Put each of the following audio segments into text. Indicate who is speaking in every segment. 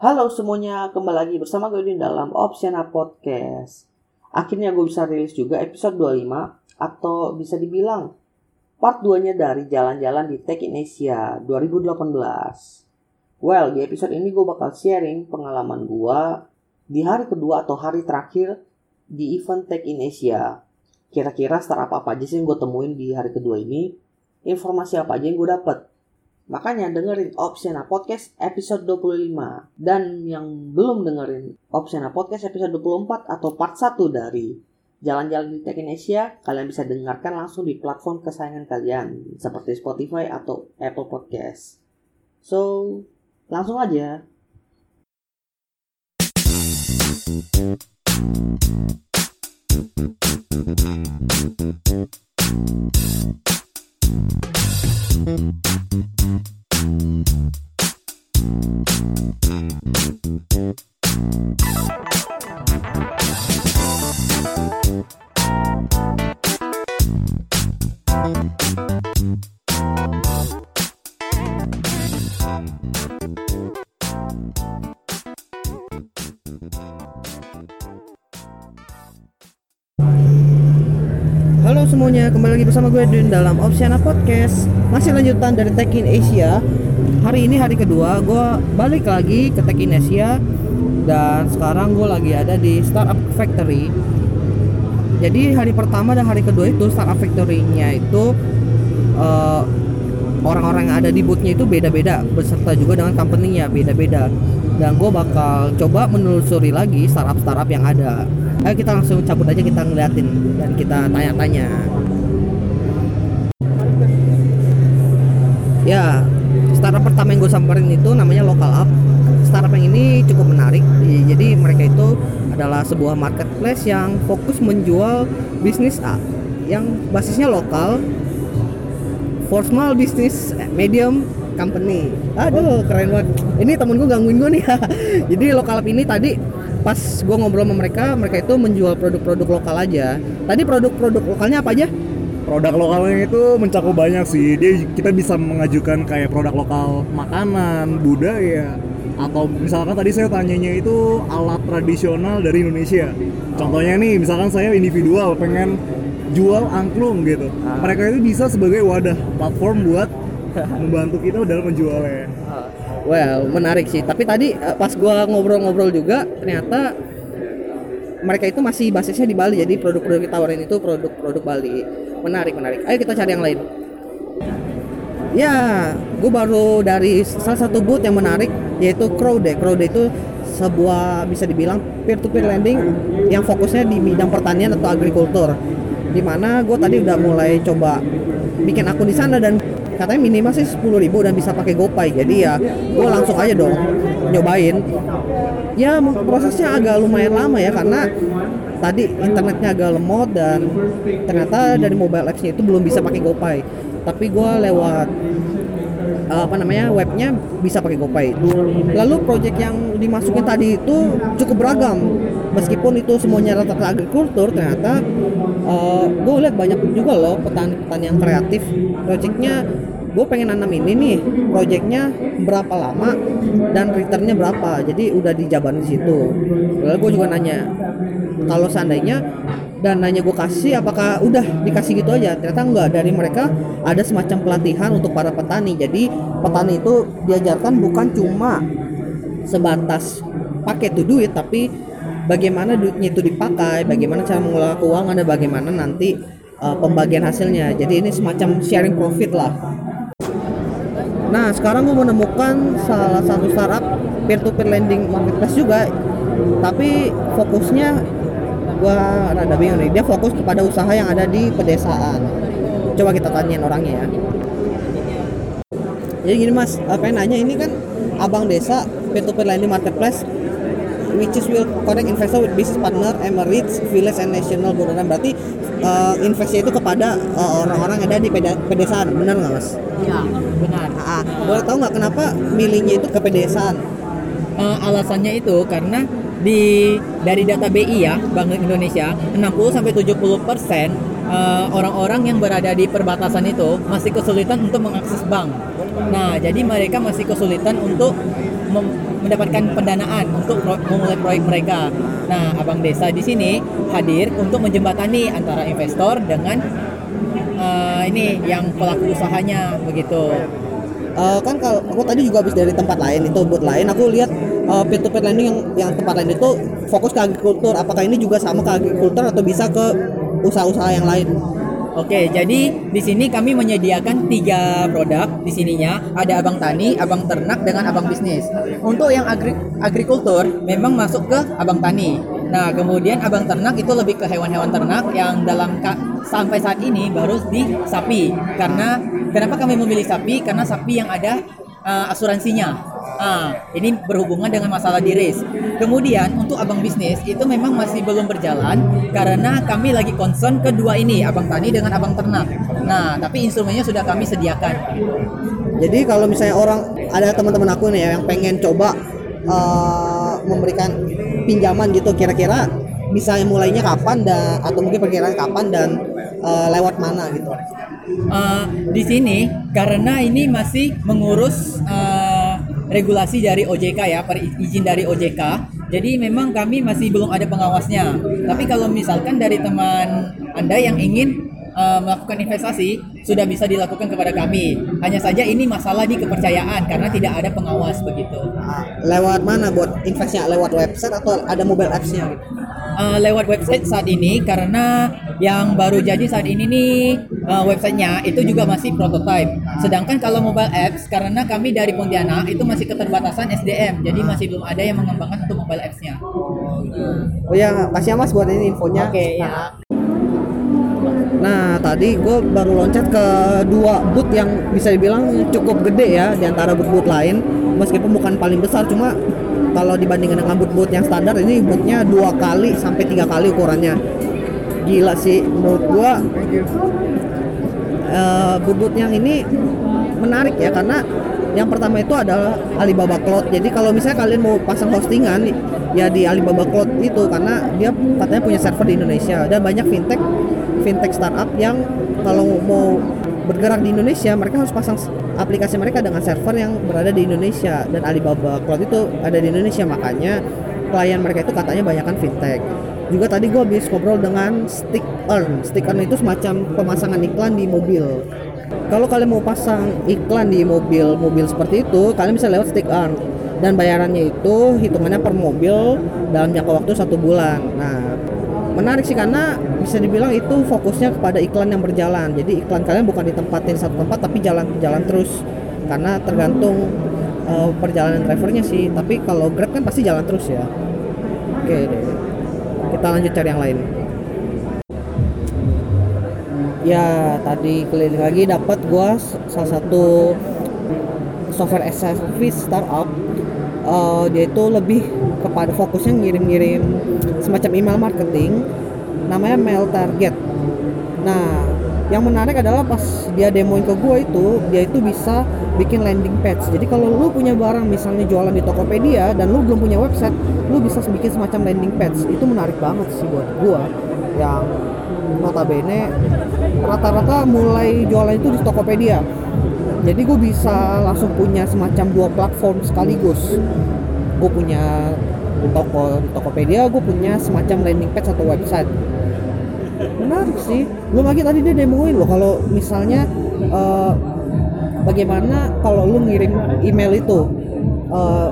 Speaker 1: Halo semuanya, kembali lagi bersama gue di dalam Opsiana Podcast. Akhirnya gue bisa rilis juga episode 25 atau bisa dibilang part 2-nya dari jalan-jalan di Tech in Asia 2018. Well, di episode ini gue bakal sharing pengalaman gue di hari kedua atau hari terakhir di event Tech in Asia. Kira-kira startup apa aja sih yang gue temuin di hari kedua ini? Informasi apa aja yang gue dapet? Makanya dengerin Opsiana Podcast episode 25. Dan yang belum dengerin Opsiana Podcast episode 24 atau part 1 dari Jalan-Jalan di Tech Asia, kalian bisa dengarkan langsung di platform kesayangan kalian seperti Spotify atau Apple Podcast. So, langsung aja. Halo semuanya, kembali lagi bersama gue di dalam Opsiana Podcast. Masih lanjutan dari Tech in Asia. Hari ini hari kedua, gue balik lagi ke Tech in Asia. Dan sekarang gue lagi ada di Startup Factory. Jadi hari pertama dan hari kedua itu Startup Factory-nya itu eh, Orang-orang yang ada di booth-nya itu beda-beda Beserta juga dengan company-nya beda-beda. Dan gue bakal coba menelusuri lagi startup-startup yang ada. Ayo kita langsung cabut aja kita ngeliatin dan kita tanya-tanya. Ya, startup pertama yang gue samperin itu namanya Local Up. Startup yang ini cukup menarik. Jadi mereka itu adalah sebuah marketplace yang fokus menjual bisnis A yang basisnya lokal for small business medium company. Aduh, keren banget. Ini temen gue gangguin gue nih. Jadi Local Up ini tadi pas gue ngobrol sama mereka mereka itu menjual produk-produk lokal aja tadi produk-produk lokalnya apa aja
Speaker 2: produk lokalnya itu mencakup banyak sih. Dia kita bisa mengajukan kayak produk lokal makanan budaya atau misalkan tadi saya tanyanya itu alat tradisional dari Indonesia. Contohnya nih misalkan saya individual pengen jual angklung gitu. Mereka itu bisa sebagai wadah platform buat membantu kita dalam menjualnya.
Speaker 1: Well menarik sih. Tapi tadi eh, pas gue ngobrol-ngobrol juga ternyata mereka itu masih basisnya di Bali. Jadi produk-produk ditawarin itu produk-produk Bali. Menarik menarik. Ayo kita cari yang lain. Ya gue baru dari salah satu booth yang menarik yaitu Crowde Crowde itu sebuah bisa dibilang peer-to-peer lending yang fokusnya di bidang pertanian atau agrikultur. Di mana gue tadi udah mulai coba bikin akun di sana dan katanya minimal sih 10.000 dan bisa pakai GoPay jadi ya gue langsung aja dong nyobain ya prosesnya agak lumayan lama ya karena tadi internetnya agak lemot dan ternyata dari mobile apps-nya itu belum bisa pakai GoPay tapi gue lewat uh, apa namanya webnya bisa pakai GoPay. Lalu project yang dimasukin tadi itu cukup beragam. Meskipun itu semuanya rata-rata agrikultur, ternyata uh, gue lihat banyak juga loh petani-petani yang kreatif. Projectnya gue pengen nanam ini nih, projectnya berapa lama dan returnnya berapa. Jadi udah dijabarin di situ. Lalu gue juga nanya, kalau seandainya dananya gue kasih apakah udah dikasih gitu aja? Ternyata enggak. Dari mereka ada semacam pelatihan untuk para petani. Jadi petani itu diajarkan bukan cuma sebatas pakai tuh duit tapi bagaimana duitnya itu dipakai bagaimana cara mengelola keuangan dan bagaimana nanti uh, pembagian hasilnya. Jadi ini semacam sharing profit lah nah sekarang gue menemukan salah satu startup peer to peer lending marketplace juga. Tapi fokusnya gua rada bingung nih. Dia fokus kepada usaha yang ada di pedesaan. Coba kita tanyain orangnya ya. Jadi gini mas yang nanya? Ini kan abang desa peer to peer lending marketplace which is will connect investor with business partner Emirates village and national government berarti uh, investasi itu kepada uh, orang-orang yang ada di peda pedesaan benar nggak mas?
Speaker 3: Iya, benar.
Speaker 1: Ah, boleh tahu nggak kenapa milihnya itu ke pedesaan?
Speaker 3: Uh, alasannya itu karena di dari data BI ya Bank Indonesia 60 sampai 70 persen uh, orang-orang yang berada di perbatasan itu masih kesulitan untuk mengakses bank. Nah, jadi mereka masih kesulitan untuk mendapatkan pendanaan untuk memulai proyek mereka. Nah, Abang Desa di sini hadir untuk menjembatani antara investor dengan eh, ini yang pelaku usahanya begitu.
Speaker 1: Eh, kan kalau aku tadi juga habis dari tempat lain itu buat lain aku lihat peer to peer lending yang yang tempat lain itu fokus ke agrikultur apakah ini juga sama ke agrikultur atau bisa ke usaha-usaha yang lain
Speaker 3: Oke, jadi di sini kami menyediakan tiga produk di sininya. Ada abang tani, abang ternak, dengan abang bisnis. Untuk yang agri agrikultur memang masuk ke abang tani. Nah, kemudian abang ternak itu lebih ke hewan-hewan ternak yang dalam sampai saat ini baru di sapi. Karena kenapa kami memilih sapi? Karena sapi yang ada uh, asuransinya. Ah, ini berhubungan dengan masalah diris. Kemudian untuk abang bisnis itu memang masih belum berjalan karena kami lagi concern kedua ini, abang tani dengan abang ternak. Nah, tapi instrumennya sudah kami sediakan.
Speaker 1: jadi kalau misalnya orang ada teman-teman aku nih ya yang pengen coba eh, memberikan pinjaman gitu kira-kira bisa mulainya kapan dan atau mungkin perkiraan kapan dan eh, lewat mana gitu
Speaker 3: Eh, di sini karena ini masih mengurus eh, regulasi dari OJK ya, per izin dari OJK. Jadi memang kami masih belum ada pengawasnya. Tapi kalau misalkan dari teman Anda yang ingin eh, melakukan investasi sudah bisa dilakukan kepada kami. Hanya saja ini masalah di kepercayaan karena tidak ada pengawas begitu.
Speaker 1: Ah, lewat mana buat investnya lewat website atau ada mobile apps-nya
Speaker 3: Uh, lewat website saat ini karena yang baru jadi saat ini nih uh, websitenya itu juga masih prototype. Sedangkan kalau mobile apps karena kami dari Pontianak itu masih keterbatasan SDM, jadi masih belum ada yang mengembangkan untuk mobile apps-nya.
Speaker 1: Oh ya, kasih ya mas buat ini infonya.
Speaker 3: Oke ya.
Speaker 1: Nah, tadi gue baru loncat ke dua boot yang bisa dibilang cukup gede ya di antara boot-boot lain. Meskipun bukan paling besar, cuma kalau dibandingkan dengan boot-boot yang standar ini bootnya dua kali sampai tiga kali ukurannya. Gila sih menurut gue. eh boot-boot yang ini menarik ya karena yang pertama itu adalah Alibaba Cloud. Jadi kalau misalnya kalian mau pasang hostingan ya di Alibaba Cloud itu karena dia katanya punya server di Indonesia dan banyak fintech fintech startup yang kalau mau bergerak di Indonesia mereka harus pasang aplikasi mereka dengan server yang berada di Indonesia dan Alibaba Cloud itu ada di Indonesia makanya klien mereka itu katanya banyak kan fintech juga tadi gue habis ngobrol dengan Stick Earn Stick Earn itu semacam pemasangan iklan di mobil kalau kalian mau pasang iklan di mobil-mobil seperti itu, kalian bisa lewat stick earn dan bayarannya itu hitungannya per mobil dalam jangka waktu satu bulan. Nah, menarik sih karena bisa dibilang itu fokusnya kepada iklan yang berjalan. Jadi iklan kalian bukan ditempatin satu tempat tapi jalan-jalan terus karena tergantung eh, perjalanan drivernya sih. Tapi kalau Grab kan pasti jalan terus ya. Oke deh. Kita lanjut cari yang lain. ya tadi keliling lagi dapat gua salah satu software as service startup Eh, dia itu lebih kepada fokusnya ngirim-ngirim semacam email marketing namanya mail target nah yang menarik adalah pas dia demoin ke gua itu dia itu bisa bikin landing page. Jadi kalau lu punya barang misalnya jualan di Tokopedia dan lu belum punya website lu bisa bikin semacam landing page. Itu menarik banget sih buat gua yang notabene rata-rata mulai jualan itu di Tokopedia. Jadi gue bisa langsung punya semacam dua platform sekaligus. Gue punya toko di Tokopedia gue punya semacam landing page atau website. Menarik sih. Belum lagi tadi dia demoin loh kalau misalnya eh, bagaimana kalau lu ngirim email itu? Eh,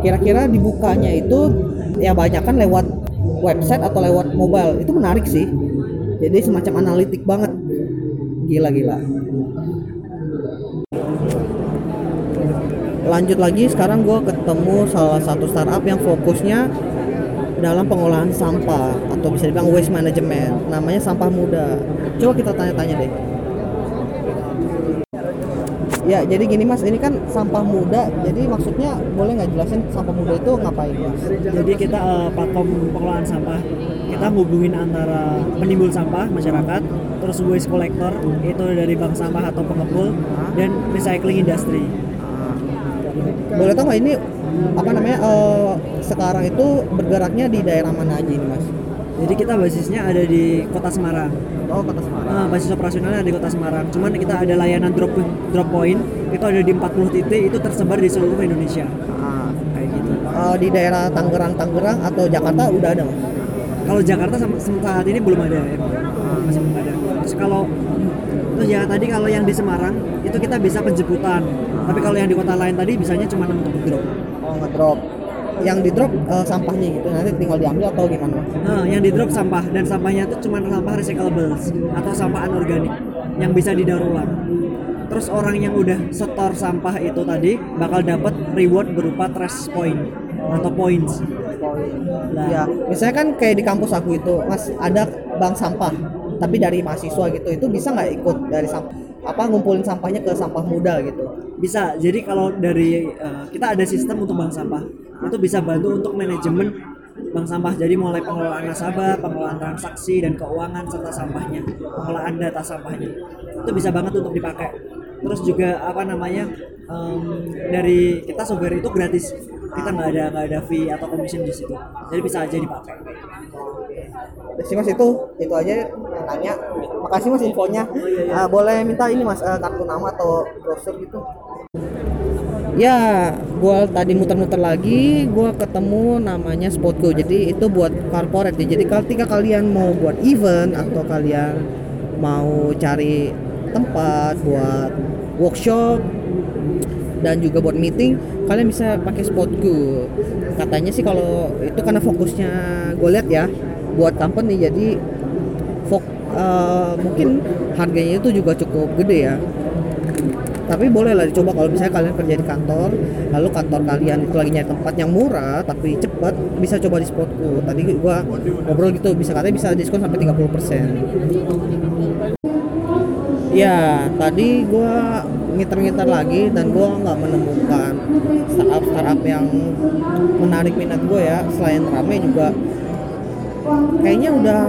Speaker 1: kira-kira dibukanya itu ya banyak kan lewat website atau lewat mobile. Itu menarik sih. Jadi semacam analitik banget. Gila-gila. Lanjut lagi sekarang gue ketemu salah satu startup yang fokusnya dalam pengolahan sampah atau bisa dibilang waste management. Namanya sampah muda. Coba kita tanya-tanya deh ya jadi gini mas ini kan sampah muda jadi maksudnya boleh nggak jelasin sampah muda itu ngapain mas
Speaker 4: Jadi kita eh, platform pengelolaan sampah. Kita hubungin antara penimbul sampah masyarakat, terus waste collector itu dari bank sampah atau pengepul dan recycling industry.
Speaker 1: boleh tau nggak ini apa namanya eh, sekarang itu bergeraknya di daerah mana aja ini mas
Speaker 4: Jadi kita basisnya ada di Kota Semarang.
Speaker 1: oh kota Semarang
Speaker 4: Ah, basis operasionalnya ada di Kota Semarang. Cuman kita ada layanan drop drop point itu ada di 40 titik itu tersebar di seluruh Indonesia.
Speaker 1: Ah, eh, di daerah Tangerang Tangerang atau Jakarta udah ada
Speaker 4: Kalau Jakarta sama saat ini belum ada ya. Masih belum ada. Terus kalau terus ya tadi kalau yang di Semarang itu kita bisa penjemputan. Tapi kalau yang di kota lain tadi bisanya cuma untuk drop.
Speaker 1: oh ngedrop yang di drop eh, sampahnya gitu nanti tinggal diambil atau gimana
Speaker 4: Nah, yang di drop sampah dan sampahnya itu cuma sampah recyclables atau sampah anorganik yang bisa didaur ulang. Terus orang yang udah setor sampah itu tadi bakal dapat reward berupa trash point atau points. Nah,
Speaker 1: ya misalnya kan kayak di kampus aku itu mas ada bank sampah tapi dari mahasiswa gitu itu bisa nggak ikut dari sampah apa ngumpulin sampahnya ke sampah muda gitu
Speaker 4: bisa. Jadi kalau dari eh, kita ada sistem untuk bank sampah itu bisa bantu untuk manajemen bank sampah. Jadi mulai pengelolaan nasabah, pengelolaan transaksi dan keuangan serta sampahnya, pengelolaan data sampahnya itu bisa banget untuk dipakai. Terus juga apa namanya em, dari kita software itu gratis. Kita nggak ada nggak ada fee atau commission di situ. Jadi bisa aja dipakai.
Speaker 1: Terus sih mas itu itu aja yang nanya makasih mas infonya Ah, boleh minta ini mas eh, kartu nama atau brosur gitu ya gua tadi muter-muter lagi gua ketemu namanya Spotgo. Jadi itu buat corporate ya jadi ketika kalian mau buat event atau kalian mau cari tempat buat workshop dan juga buat meeting kalian bisa pakai Spotgo. Katanya sih kalau itu karena fokusnya gue lihat ya buat company. Jadi fok eh, mungkin harganya itu juga cukup gede ya tapi boleh lah dicoba kalau misalnya kalian kerja di kantor lalu kantor kalian itu lagi nyari tempat yang murah tapi cepat bisa coba di spotku. Tadi gua ngobrol gitu bisa katanya bisa diskon sampai 30% ya tadi gua ngiter-ngiter lagi dan gua nggak menemukan startup startup yang menarik minat gue ya. Selain rame juga kayaknya udah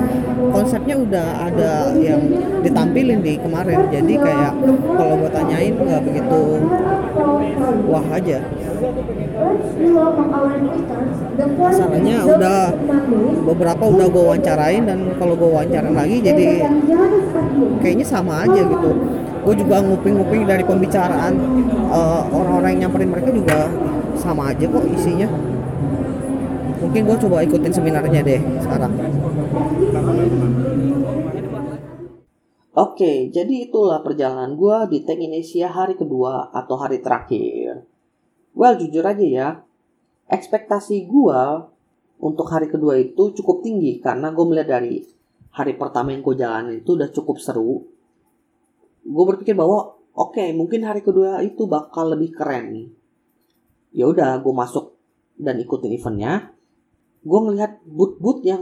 Speaker 1: konsepnya udah ada yang ditampilin di kemarin. Jadi kayak kalau gue tanyain nggak begitu wah aja. Masalahnya udah beberapa udah gue wawancarain dan kalau gue wawancarain lagi jadi kayaknya sama aja gitu. Gue juga nguping-nguping dari pembicaraan eh, orang-orang yang nyamperin mereka juga sama aja kok isinya mungkin gue coba ikutin seminarnya deh sekarang Oke, jadi itulah perjalanan gue di Tech Indonesia hari kedua atau hari terakhir. Well, jujur aja ya, ekspektasi gue untuk hari kedua itu cukup tinggi karena gue melihat dari hari pertama yang gue jalanin itu udah cukup seru. Gue berpikir bahwa oke, mungkin hari kedua itu bakal lebih keren. Ya udah, gue masuk dan ikutin eventnya. Gue ngelihat boot-boot yang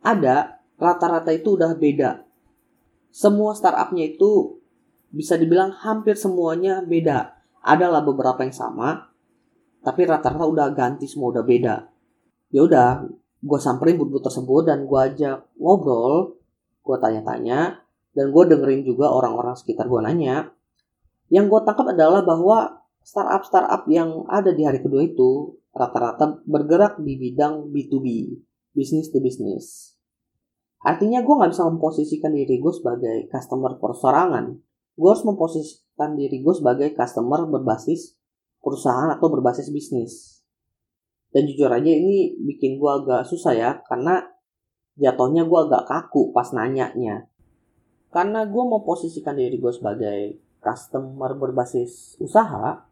Speaker 1: ada rata-rata itu udah beda semua startupnya itu bisa dibilang hampir semuanya beda. Adalah beberapa yang sama, tapi rata-rata udah ganti semua udah beda. Ya udah, gue samperin but-but tersebut dan gue ajak ngobrol, gue tanya-tanya, dan gue dengerin juga orang-orang sekitar gue nanya. Yang gue tangkap adalah bahwa startup-startup yang ada di hari kedua itu rata-rata bergerak di bidang B2B, business to business. Artinya gue nggak bisa memposisikan diri gue sebagai customer persorangan. Gue harus memposisikan diri gue sebagai customer berbasis perusahaan atau berbasis bisnis. Dan jujur aja ini bikin gue agak susah ya, karena jatuhnya gue agak kaku pas nanyanya. Karena gue memposisikan diri gue sebagai customer berbasis usaha,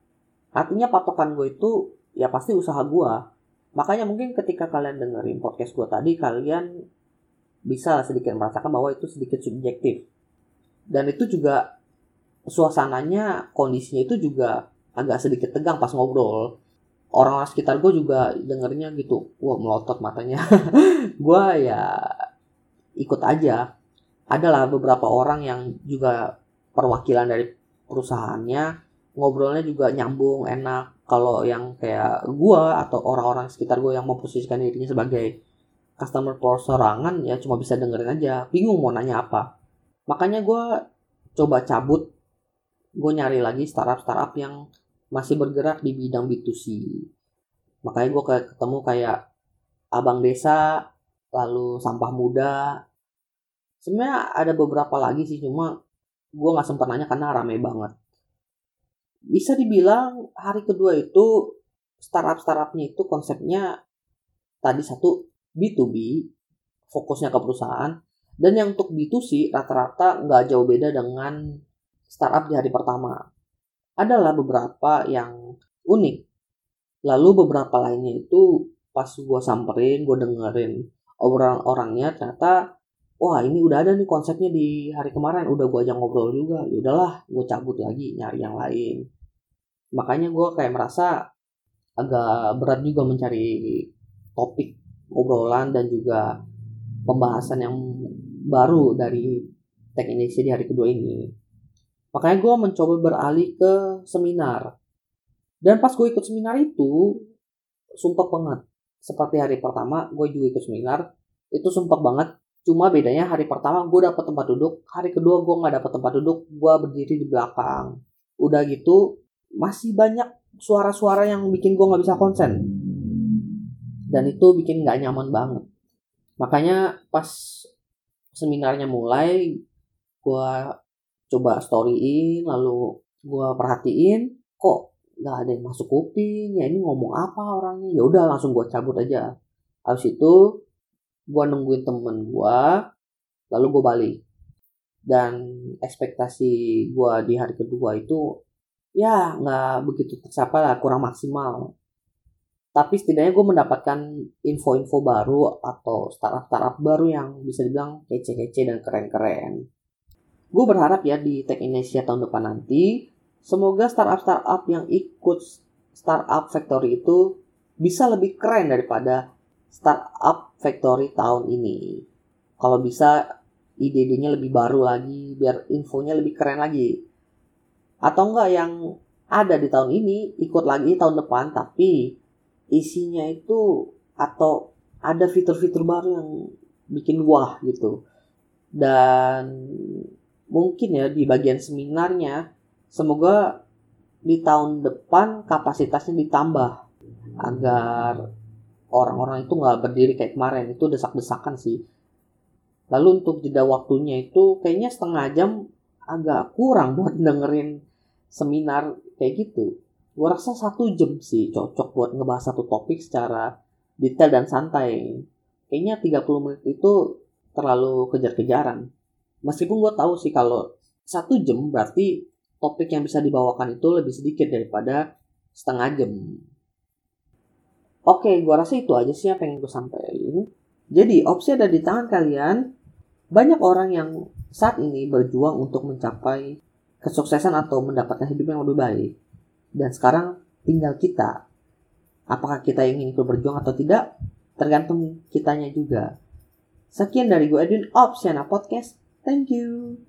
Speaker 1: artinya patokan gue itu ya pasti usaha gue. Makanya mungkin ketika kalian dengerin podcast gue tadi, kalian bisa sedikit merasakan bahwa itu sedikit subjektif. Dan itu juga suasananya, kondisinya itu juga agak sedikit tegang pas ngobrol. Orang-orang sekitar gue juga dengernya gitu, wah melotot matanya. gue ya ikut aja. Adalah beberapa orang yang juga perwakilan dari perusahaannya, ngobrolnya juga nyambung, enak. Kalau yang kayak gue atau orang-orang sekitar gue yang memposisikan dirinya sebagai customer persorangan ya cuma bisa dengerin aja. Bingung mau nanya apa. Makanya gue coba cabut. Gue nyari lagi startup startup yang masih bergerak di bidang B2C makanya gue kayak ketemu kayak abang desa lalu sampah muda. Sebenarnya ada beberapa lagi sih cuma gue nggak sempat nanya karena rame banget bisa dibilang hari kedua itu
Speaker 5: startup startupnya itu konsepnya tadi satu B2B fokusnya ke perusahaan. Dan yang untuk B2C rata-rata nggak jauh beda dengan startup di hari pertama. Adalah beberapa yang unik. Lalu beberapa lainnya itu pas gue samperin gue dengerin obrolan orangnya ternyata wah ini udah ada nih konsepnya di hari kemarin. Udah gue ajak ngobrol juga. Ya udahlah gue cabut lagi nyari yang lain. Makanya gue kayak merasa agak berat juga mencari topik obrolan dan juga pembahasan yang baru dari Tech Indonesia di hari kedua ini. Makanya gue mencoba beralih ke seminar. Dan pas gue ikut seminar itu sumpah banget. Seperti hari pertama gue juga ikut seminar. Itu sumpah banget cuma bedanya hari pertama gue dapet tempat duduk hari kedua gue nggak dapet tempat duduk gue berdiri di belakang. Udah gitu masih banyak suara-suara yang bikin gue nggak bisa konsen. Dan itu bikin nggak nyaman banget. Makanya pas seminarnya mulai gue coba storyin lalu gue perhatiin kok nggak ada yang masuk kuping ya ini ngomong apa orangnya? Ya udah langsung gue cabut aja. Habis itu gue nungguin temen gue lalu gue balik. Dan ekspektasi gue di hari kedua itu ya nggak begitu tercapai lah kurang maksimal. Tapi setidaknya gue mendapatkan info-info baru atau startup-startup baru yang bisa dibilang kece-kece dan keren-keren. Gue berharap ya di Tech Indonesia tahun depan nanti Semoga startup-startup yang ikut Startup Factory itu bisa lebih keren daripada Startup Factory tahun ini. Kalau bisa ide-idenya lebih baru lagi, biar infonya lebih keren lagi. Atau enggak yang ada di tahun ini ikut lagi tahun depan tapi isinya itu atau ada fitur-fitur baru yang bikin wah gitu. Dan mungkin ya di bagian seminarnya Semoga di tahun depan kapasitasnya ditambah agar orang-orang itu nggak berdiri kayak kemarin itu desak-desakan sih. Lalu untuk jeda waktunya itu kayaknya setengah jam agak kurang buat dengerin seminar kayak gitu. Gue rasa satu jam sih cocok buat ngebahas satu topik secara detail dan santai. Kayaknya 30 menit itu terlalu kejar-kejaran. Meskipun gue tahu sih kalau satu jam berarti topik yang bisa dibawakan itu lebih sedikit daripada setengah jam. Oke, gua rasa itu aja sih yang pengen gue sampaikan. Jadi, opsi ada di tangan kalian. Banyak orang yang saat ini berjuang untuk mencapai kesuksesan atau mendapatkan hidup yang lebih baik. Dan sekarang tinggal kita. Apakah kita ingin ikut berjuang atau tidak? Tergantung kitanya juga. Sekian dari gue Edwin Opsiana Podcast. Thank you.